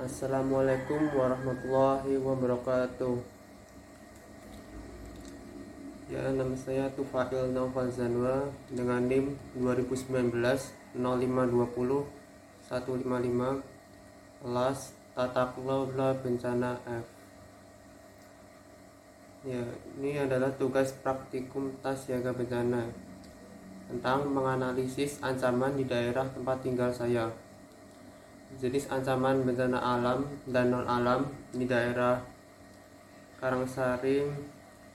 Assalamualaikum warahmatullahi wabarakatuh. Ya, nama saya Tufail Naufal Zanwa dengan NIM 2019 0520 155 kelas tata kelola bencana F. Ya, ini adalah tugas praktikum tas siaga bencana tentang menganalisis ancaman di daerah tempat tinggal saya jenis ancaman bencana alam dan non alam di daerah Karangsari,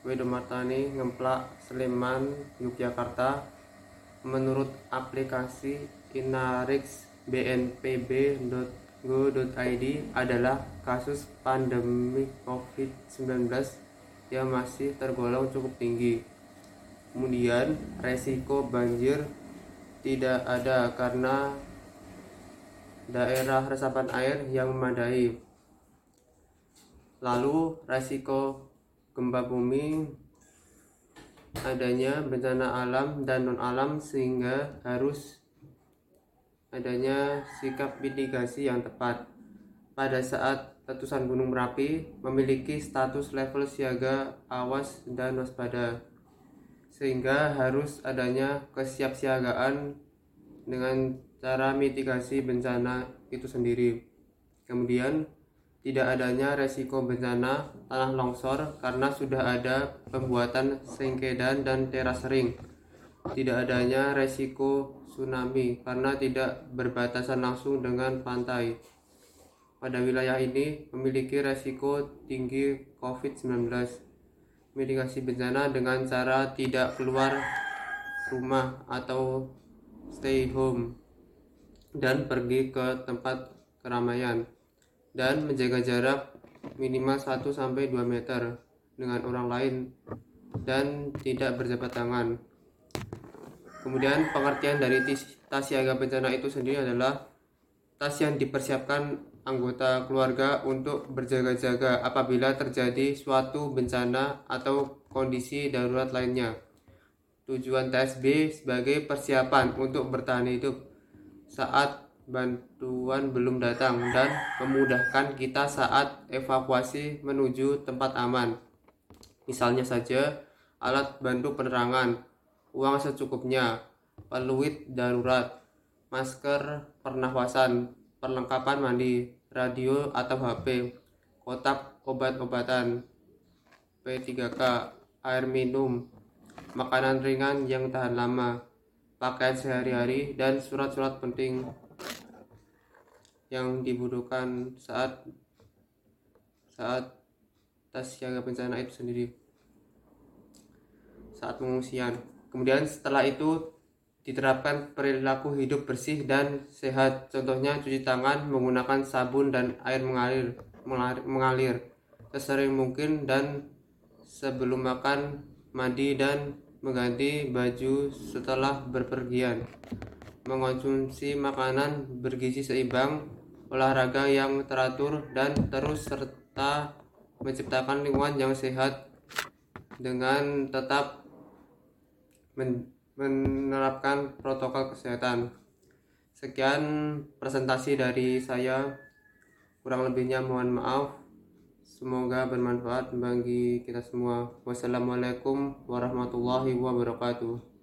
Wedomartani, Ngemplak, Sleman, Yogyakarta menurut aplikasi Inarix bnpb.go.id adalah kasus pandemi COVID-19 yang masih tergolong cukup tinggi. Kemudian, resiko banjir tidak ada karena daerah resapan air yang memadai. Lalu resiko gempa bumi adanya bencana alam dan non alam sehingga harus adanya sikap mitigasi yang tepat. Pada saat letusan Gunung Merapi memiliki status level siaga, awas dan waspada. Sehingga harus adanya kesiapsiagaan dengan cara mitigasi bencana itu sendiri. Kemudian, tidak adanya resiko bencana tanah longsor karena sudah ada pembuatan sengkedan dan teras ring. Tidak adanya resiko tsunami karena tidak berbatasan langsung dengan pantai. Pada wilayah ini memiliki resiko tinggi COVID-19. Mitigasi bencana dengan cara tidak keluar rumah atau stay home dan pergi ke tempat keramaian dan menjaga jarak minimal 1 sampai 2 meter dengan orang lain dan tidak berjabat tangan. Kemudian pengertian dari tas siaga bencana itu sendiri adalah tas yang dipersiapkan anggota keluarga untuk berjaga-jaga apabila terjadi suatu bencana atau kondisi darurat lainnya. Tujuan TSB sebagai persiapan untuk bertahan hidup saat bantuan belum datang dan memudahkan kita saat evakuasi menuju tempat aman. Misalnya saja alat bantu penerangan, uang secukupnya, peluit darurat, masker pernafasan, perlengkapan mandi, radio atau HP, kotak obat-obatan, P3K, air minum, makanan ringan yang tahan lama, pakaian sehari-hari, dan surat-surat penting yang dibutuhkan saat saat tas siaga bencana itu sendiri saat pengungsian. Kemudian setelah itu diterapkan perilaku hidup bersih dan sehat. Contohnya cuci tangan menggunakan sabun dan air mengalir mengalir, sesering mungkin dan sebelum makan mandi dan mengganti baju setelah berpergian mengonsumsi makanan bergizi seimbang, olahraga yang teratur, dan terus serta menciptakan lingkungan yang sehat dengan tetap men menerapkan protokol kesehatan. Sekian presentasi dari saya. Kurang lebihnya mohon maaf. Semoga bermanfaat bagi kita semua. Wassalamualaikum warahmatullahi wabarakatuh.